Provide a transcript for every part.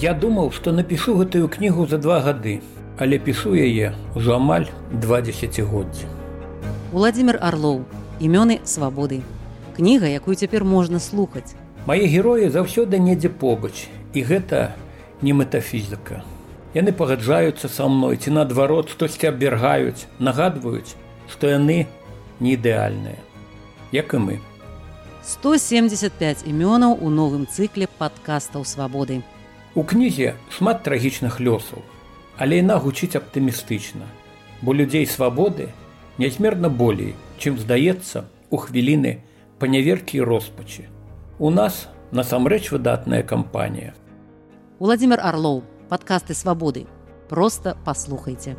Я думаў, што напішу гэтую кнігу за два гады, але пішу яе ўжо амаль два дзесяцігоддзі. Владимир Орлоў, імёны свабоды. Кніга, якую цяпер можна слухаць. Мае героі заўсёды недзе побач, і гэта не метафізіка. Яны пагаджаюцца са мной ці наадварот штосьці абвергаюць, нагадваюць, што яны не ідэальныя, як і мы. 175 імёнаў у новым цыкле падкастаў свабоды. У кнізе шмат трагічных лёсаў, але яна гучыць аптымістычна, бо людзей свабоды нязмерна болей, чым здаецца у хвіліны паняверкі і роспачы. У нас насамрэч выдатная кампанія. Владимир Орлоў, падкасты свабоды. Проста паслухайце.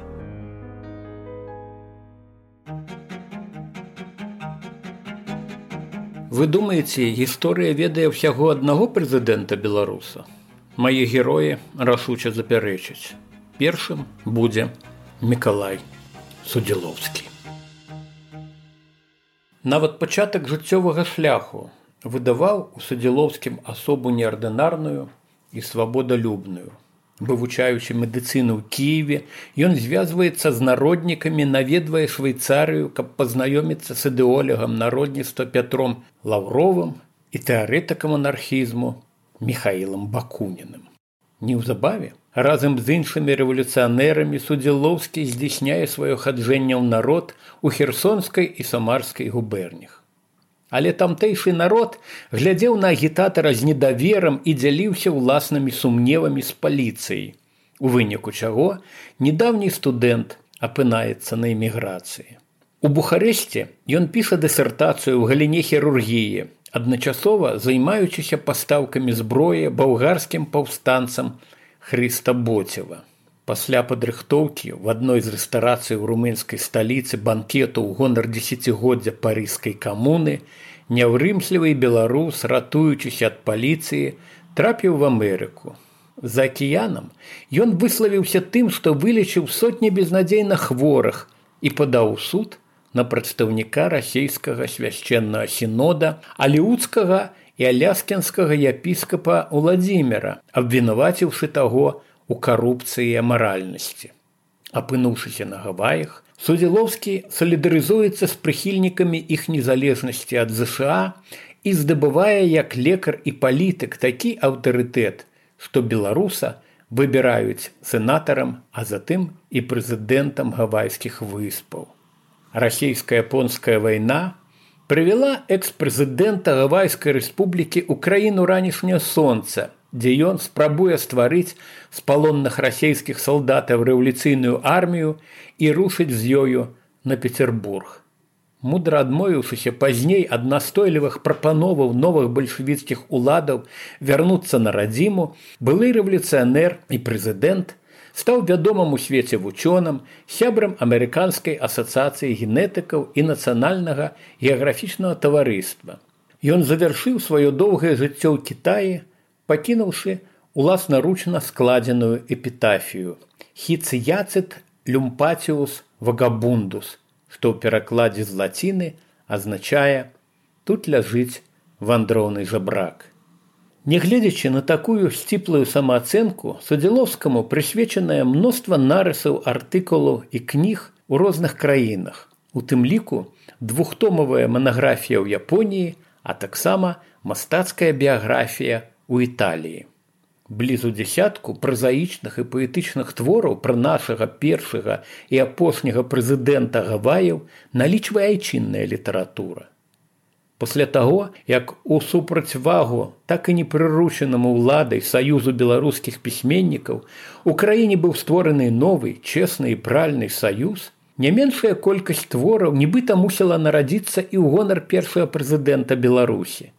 Вы думаеце, гісторыя ведае ўсяго аднаго прэзідэнта беларуса. Мае героі рашуча запярэчыць. Першым будзе Миколай Судзілоўскі. Нават пачатак жыццёвага шляху выдаваў у садзілоўскім асобу неардынарную і свабодалюбную вывучаючы медыцыну ў кіеве ён звязваецца з народнікамі наведвае швейцарыю каб пазнаёміцца з ідэолегам народніцтва пятром лаўровым і тэарэтыкам анархізму михаілам бакуніным неўзабаве разам з іншымі рэвалюцыянерамі судзілоўскі здзяйсняе сваё хаджэнне ў народ у херсонскай і самарскай губернях Але тамтэйшы народ глядзеў на агітатара з недаверам і дзяліўся ўласнымі сумневамі з паліцыяй. У выніку чаго недаўні студэнт апынаецца на эміграцыі. У Бухарэсце ён піша дысертацыю ў галіне хірургіі, адначасова займаючыся пастаўкамі зброі балгарскім паўстанцам Хрыста Боцева. Пасля падрыхтоўкі в адной з рэстарацый у румынскай сталіцы банкету ў гонар дзесяцігоддзя парыскай камуны, няўрымслівы беларус, ратуючыся ад паліцыі, трапіў в Амерыку. За акіянам ён выславіўся тым, што вылечыў сотні безнадзейна хворых і падаў суд на прадстаўніка расійскага свяшчэннага сінода, алеуцкага і аляскінскага епіскапа Владзіміра, абвінаваціўшы таго, у карупцыі амаральнасці. Апынуўшыся на гаваях, Судзілоўскі салідарызуецца з прыхільнікамі іх незалежнасці ад ЗША і здабывае як лекар і палітык такі аўтарытэт, што беларуса выбіраюць сенатарам, а затым і прэзідэнтам гавайскіх выспаў. Расійска-японская вайна прывяла экс-прэзідэнта гавайскай рэспублікі ў краіну ранішняе сонца, дзе ён спрабуе стварыць з палонных расійскіх салдатаў рэвалюцыйную армію і рушыць з ёю на петербург. Мудра адмовіўшыся пазней ад настойлівых прапановаў новых бальшавіцкіх уладаў вярнуцца на радзіму былы рэвалюцыянер і прэзідэнт стаў вядомым у свеце вучоным сябрам амерыканскай асацыяцыі генетыкаў і нацыянальнага геаграфічнага таварыства. Ён завяршыў сваё доўгае жыццё ў кітаі пакінуўшы уласнаручна складзеную эпітафію хіцыяцыт люмпаціус вагабундус што ў перакладзе з лаціны азначае тут ляжыць вандроўны жабрак нягледзячы на такую сціплую самаацэнку садзіловскаму прысвечанае мноства нарысаў артыкулу і кніг у розных краінах у тым ліку двухтомавая манаграфія ў японіі а таксама мастацкая біяграфія у італіі. Блізу дзясятку празаічных і паэтычных твораў пра нашага першага і апошняга прэзідэнта гаваяў налічвае айчынная літаратура пасля таго як у супрацьвагу так і непрыручанаму ўладай саюзу беларускіх пісьменнікаў у краіне быў створаны новы чесны і пральны саюз не меншая колькасць твораў нібыта мусіла нарадзіцца і ў гонар першага прэзідэнта беларусі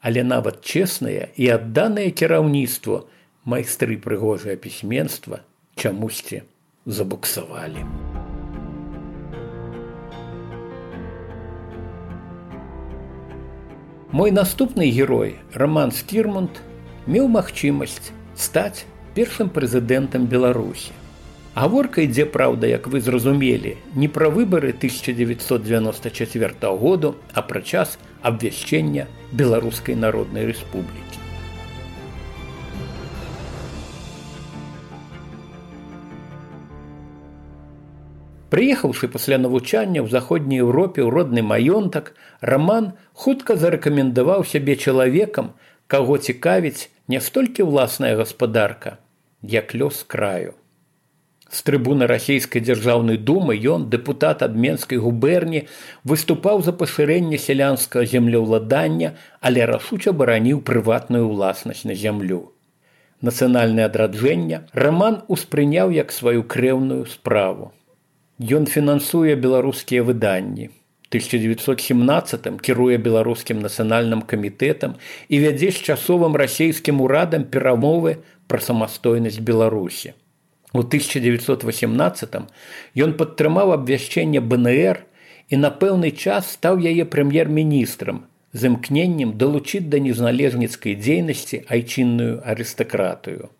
але нават чеснае і адданае кіраўніцтво майстры прыгожае пісьменства чамусьці забуксавалі. Мой наступны герой роман скірмунд меў магчымасць стаць першым прэзідэнтам беларусі гаворка ідзе праўда як вы зразумелі не пра выбары 1994 году а пра час абвяшчэння беларускай народнай рэспублікі Прыехаўшы пасля навучання ў заходняй Еўропе ў родны маёнтак, раман хутка зарэкамендаваў сябе чалавекам, каго цікавіць не столькі ўласная гаспадарка, як лёс краю. З трыбуны расійскай дзяржаўнай думы ён, дэпутат ад менскай губерні, выступаў за пашырэнне сялянскага землеўладання, але рашуча бараніў прыватную ўласнасць на зямлю. Нацыянальнае адраджэнне раман успрыняў як сваю крэўную справу. Ён фінансуе беларускія выданні. 1917 кіруе беларускім нацыянальным камітэтам і вядзе з часовым расійскім урадам перамовы пра самастойнасць беларусі. У 1918 ён падтрымаў абвяшчэнне БНР і на пэўны час стаў яе прэм'ер-міністрам з імкненнем далучыць да незалежніцкай дзейнасці айчынную арыстакратыю.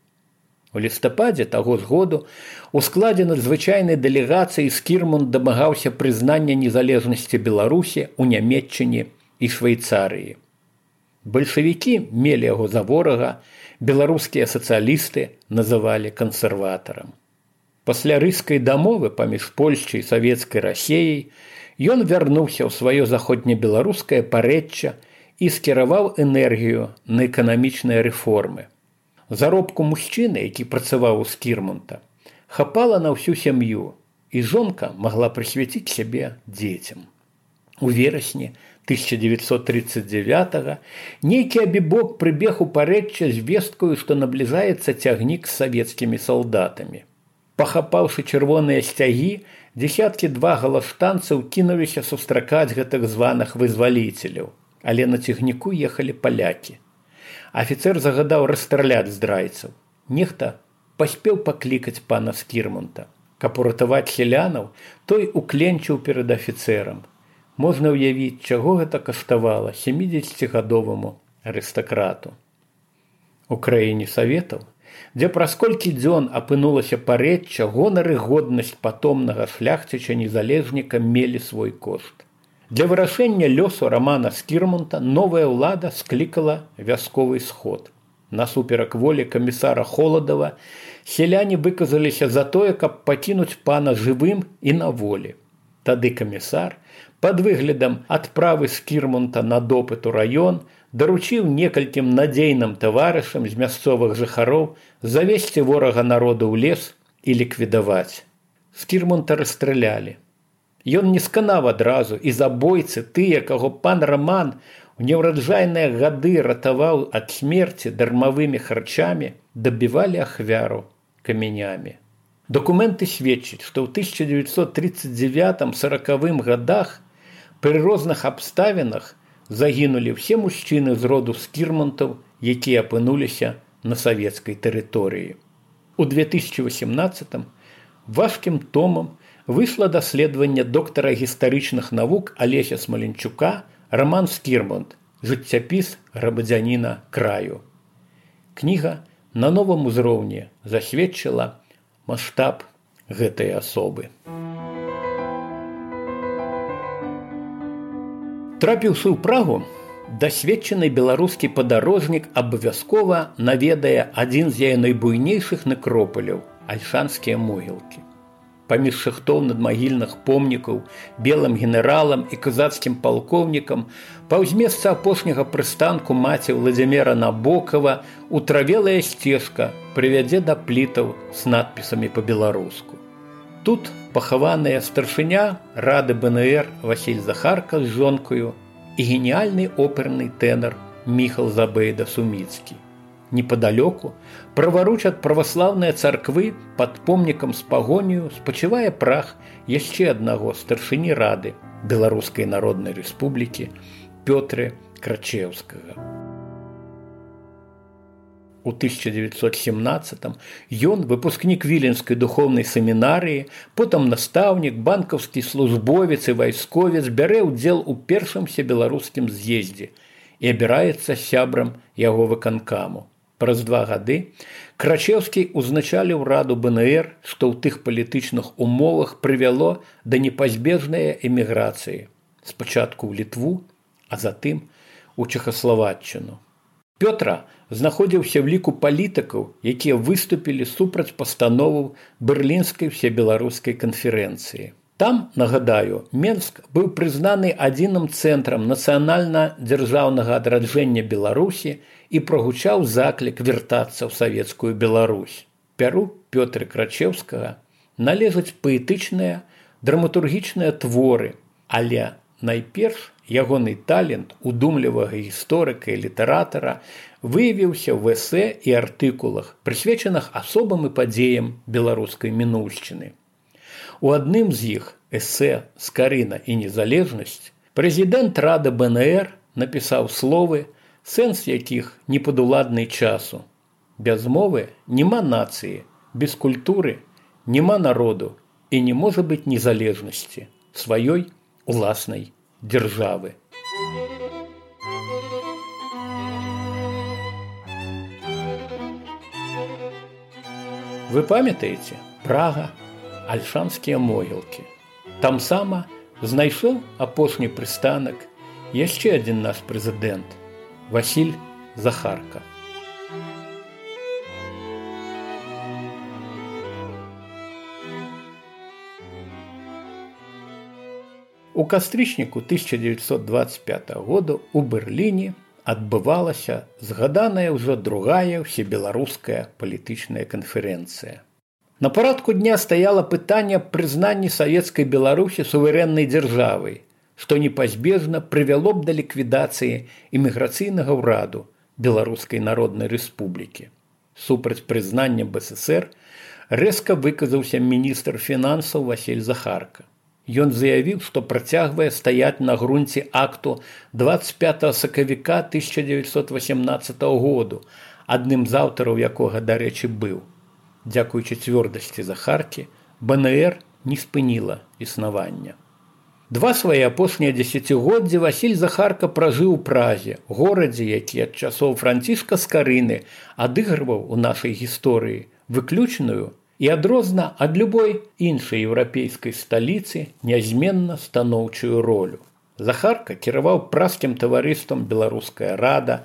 У лістападзе таго з году у складзе надзвычайнай дэлегацыі скірмун дамагаўся прызнання незалежнасці Беларусі ў нямметчыне і швейцарыі. Бальшавікі мелі яго за ворага, беларускія сацыялісты называлі кансерватарам. Пасля рыскай дамовы паміж польшчай савецкай рассеяй ён вярнуўся ў сваё заходнебеларускае парэчча і скіраваў энергію на эканамічныя рэформы. Заробку мужчыны, які працаваў у скірмунта, хапала на ўсю сям'ю, і жонка магла прысвяціць сябе дзецям. У верасні 1939 нейкі абібок прыбег у парэчча з весткаю, што набліжаецца цягнік з савецкімі салдатамі. Пахапаўшы чырвоныя сцягі, дзесяткі два галаштанцаў кінуліся сустракаць гэтых званых вызваліцеляў, але на цягніку ехалі палякі. Афіцэр загадаў расстраляць здрайцаў. Нехта паспеў паклікаць пана скірмунта. Каб уратаваць селянаў, той укленчыў перад афіцэрам можна ўявіць, чаго гэта каштавала 70гадоваму арыстакрату. У краіне саветаў, дзе праз колькі дзён апынулася парэчча гонары годнасць патомнага шляхціча незалежніка мелі свой кошт. Для вырашэння лёсу рамана скірмунта новая ўлада склікала вясковы сход. Насуперак волі камісара холадава селяне выказаліся за тое, каб пакінуць пана жывым і на волі. Тады камісар, под выглядам адправы з кірмунта на допыт у раён даручыў некалькім надзейным таварышам з мясцовых жыхароў завесці ворага народу ў лес і ліквідаваць. З кірмунта расстралялі. Ён не сканаў адразу і забойцы тыя, каго пан раман у неўраджайныя гады ратаваў ад смерці дармавымі харчамі дабівалі ахвяру камянямі. Дакументы сведчаць, што ў 1939 сорокавым годах Пры розных абставінах загінулі ўсе мужчыны з роду скірмантаў, якія апынуліся на савецкай тэрыторыі. У 2018 важкім томам выйшла даследаванне доктара гістарычных навук Алеся Смаленчука Раман Скірмонт, жыццяпіс грабадзяніна краю. Кніга на новым узроўні засведчыла маштаб гэтай асобы. Трапіўшы ў прагу, дасведчаны беларускі падарожнік абавязкова наведае адзін з яе найбуйнейшых некропаляў альшанскія могілкі. Паміж шахтоў надмагільных помнікаў, белым генералам і казацкім палкоўнікам паўз месца апошняга прыстанку маці владзімера набокова утравелая сцежка прывядзе да плітаў з надпісамі па-беларуску. Тут пахаваныя старшыня рады БНР Васіль Захарка з жонкаю і геніальны оперны тэнар Міхал Забейда Суміцкі. Непадалёку праваручат праваслаўныя царквы пад помнікам з пагонію спачывае прах яшчэ аднаго старшыні рады Беларускай народнай рэспублікі Пётры Крачеўскага. У 1917 ён выпускнік віленскай духовнай семінарыі, потым настаўнік, банкаўскі службовец і вайсковец бярэ ўдзел у першымся беларускім з'ездзе і абіраецца сябрам яго выканкаму. Праз два гады Крачеўскі ўзначалі ўраду БНР, што ў тых палітычных умовах прывяло да непазбежнай эміграцыі. Спачатку ў літву, а затым у Чехаславатчыну. Пётра знаходзіўся ў ліку палітыкаў, якія выступілі супраць пастановаў берлінскай всебеларускай канферэнцыі. Там, нагадаю, Менск быў прызнаны адзіным цэнтрам нацыянальна-дзяржаўнага адраджэння Беларусі і прагучаў заклік вяртацца ў савецкую Беларусь. Пяру Пётры Крачеўскага належаць паэтычныя, драматургічныя творы, але найперш ягоны талент удумлівага гісторыка і літаратара выявіўся ў эсэ і артыкулах, прысвечаных асобам і падзеям беларускай мінульшчыны. У адным з іх эсэ скарына і незалежнасць прэзідэнт рады бнр напісаў словы сэнс якіх непадуладнай часу. Без мовы няма нацыі без культуры няма народу і не можа быць незалежнасці сваёй уласнай дзяржавы. Вы памятаеце? Прага альшанскія могілкі. Там сама знайшоў апошні прыстанак яшчэ адзін наш прэзідэнт Васіль Захарка. У кастрычніку 1925 году у Берліне адбывалася згаданая ўжо другая ўсебеларуская палітычная канферэнцыя. На парадку дня стаяла пытанне прызнанні савецкай беларусі суверэннай дзяржавай, што непазбежна прывяло б да ліквідацыі іміграцыйнага ўраду беларускай народнай рэспублікі. Супраць прызнання БСР рэзка выказаўся міністр фінансаў Васіль Захарка. Ён заявіў, што працягвае стаяць на грунце акту 25 сакавіка 1918 году, адным з аўтараў якога, дарэчы, быў. Дзякуючы цвёрдасці захаркі, БНР не спыніла існавання. Два свае апошнія дзесяцігоддзі Васіль Захарка пражыў празе, горадзе, які ад часоў францішка скарыны адыгрываў у нашай гісторыі выключную і адрозна ад любой іншай еўрапейскай сталіцы нязменна станоўчую ролю. Захарка кіраваў праскім таварыствам беларуская рада,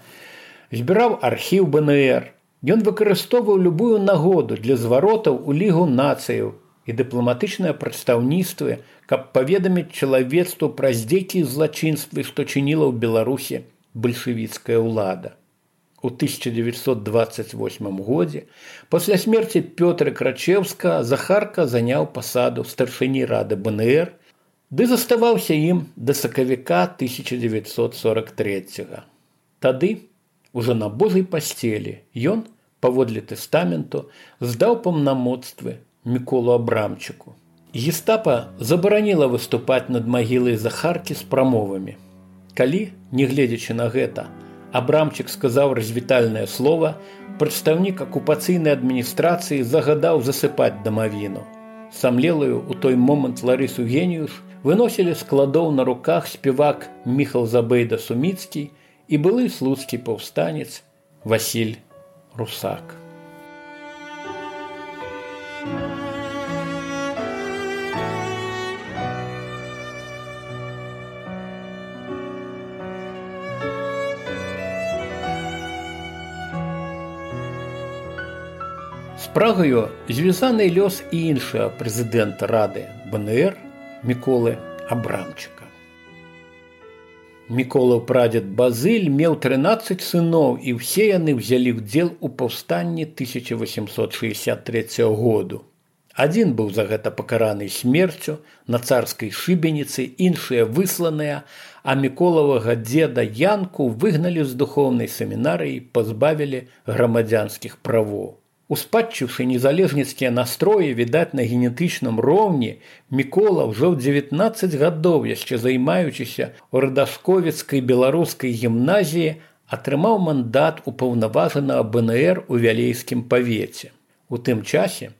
збіраў архіў БНР. Ён выкарыстоўваў любую нагоду для зваротаў у лігу нацыяў і дыпламатычныя прадстаўніцтвы, каб паведаміць чалавецтву пра здзекі злачынствы, што чыніла ў Беларусі бальшавіцкая ўлада у 1928 годзе пасля смерти пётра крачеўска захарка заняў пасаду старшыні рады бнр ды заставаўся ім да сакавіка 1943 -го. тады уже на божай пасцелі ён паводле тэстаменту здаў паўнамоцтвы міколу абрамчыку. Гестапа забараніла выступаць над магілай захаркі з прамовамі. Калі не гледзячы на гэта абрамчык сказаў развітальнае слово прадстаўнік акупацыйнай адміністрацыі загадаў засыпаць дамавіну. Самлелую у той момант ларысу геніюш выносілі складоў на руках спевак міхал забейда суміцкі і былы слуцкі паўстанец василь русак. Прагаю звязаны лёс і іншага прэзідэнта рады бнр міколы абрамчыка міколаў прадзед базыль меў 13 сыноў і ўсе яны ўзялі ўдзел у паўстанні 1863 году. Адзін быў за гэта пакараны смерцю на царскай шыбеніцы іншыя высланыя а міколавага дзеда янку выгналі з духоўнай семінарыі пазбавілі грамадзянскіх правоў Успадчыўшы незалежніцкія настроі відаць на генетычным роўні мікола ўжо ў 19 гадоў яшчэ займаючыся ў радасковіцкай беларускай гімназіі атрымаў мандат упаўнаважанага бнр у вялейскім павеце. У тым часе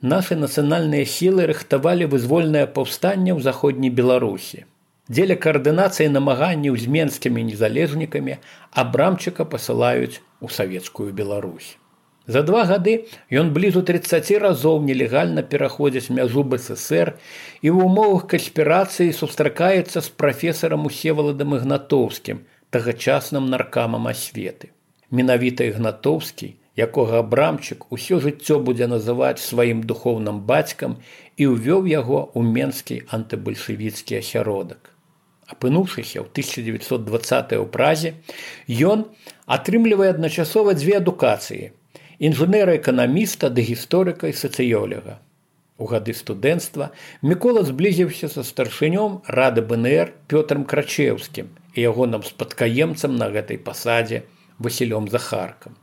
нашы нацыянальныя сілы рыхтавалі вызвольнае паўстанне ў заходняй беларусі. Дзеля каардынацыі намаганняў з менскімі незалежнікамі абрамчыка пасылаюць у савецкую Беларусь. За два гады ён блізу 30 разоў нелегальна пераходзіць мяжу бСр і ў умовах канспірацыі сустракаецца з прафесарам усеваладам ігнатоўскім тагачасным наркамам асветы. Менавіта ігнатоўскі якога абрамчык усё жыццё будзе называць сваім духоўным бацькам і ўвёў яго ў менскі антыбальшавіцкі асяродак. Апынуўшыся ў 1920 ў празе, ён атрымлівае адначасова дзве адукацыі інжынера-эканаміста да гісторыка і сацыёляга. У гады студэнцтва мікола зблізіўся са старшынём рады бнр пётрам крачеўскім і ягоным спадкаемцам на гэтай пасадзе васілём захаркам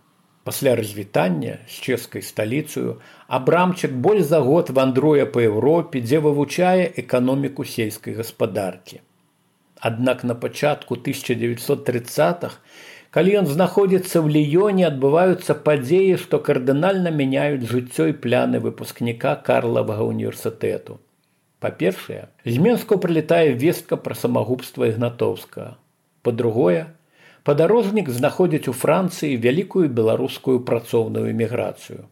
пасля развітання з чэшскай сталіцыю абрамчык боль за год вандруе па еўропе дзе вывучае эканоміку сельскай гаспадаркі аднак на пачатку 1930х Калі ён знаходзіцца ў ліёне, адбываюцца падзеі, што кардынальна мяняюць жыццё і пляны выпускніка Карлавага універсітэту. Па-першае, з Менску прылетае вестка пра самагубства ігнатоўскага. Па-другое, падарожнік знаходзіць у Францыі вялікую беларускую працоўную эміграцыю.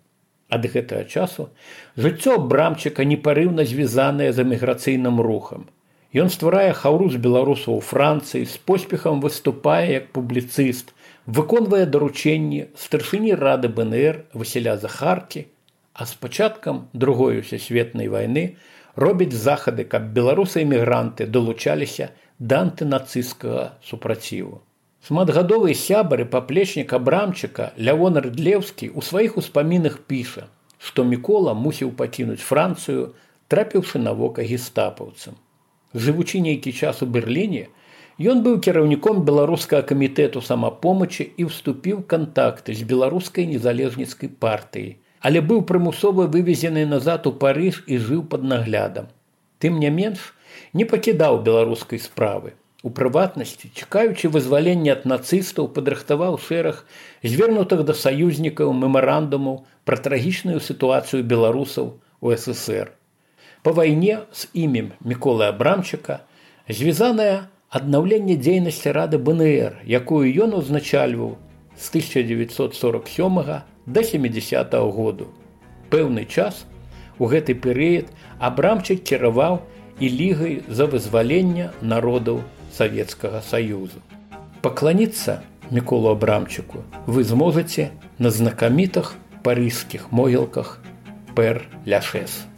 Ад гэтага часу жыццё брамчыка непарыўна звязанае з эміграцыйным рухам. Ён стварае хаўру з беларусаў Францыі, з поспехам выступае як публіцыст, выконвае даручэнні старшыні рады БНР Васіля Захаркі, а з пачаткам другой усесветнай вайны робіць захады, каб беларусы-эмігранты далучаліся да антынацысцкага супраціву. Шматгадовы сябары паплечнік абрамчыка Лявон Рыдлеўскі ў сваіх успамінах піша, што Мікола мусіў пакінуць Францыю, трапіўшы на вока гестапаўцам. Жывучы нейкі час у Берліне, ён быў кіраўніком беларускага камітэту самапомачы і ўступіў кантакты з беларускай незалежніцкай партыяй, але быў прымусова вывезены назад у Парыж і жыў пад наглядам. Тым не менш не пакідаў беларускай справы. У прыватнасці, чакаючы вызвалення ад нацыстаў падрыхтаваў шэраг звернутых да саюзнікаў мемарандумаў пра трагічную сітуацыю беларусаў у ССР. Па вайне з імем Міколы Абрамчыка звязанае аднаўленне дзейнасці рады БНР, якую ён узначальваў з 1947 до 70 -го году. Пэўны час у гэты перыяд абрамчык кіраваў і лігай за вызвалення народаў Савецкага саюзу. Пакланіцца Міколу Абрамчыку вы зможаце на знакамітах парыжскіх могілках пер ляшэс.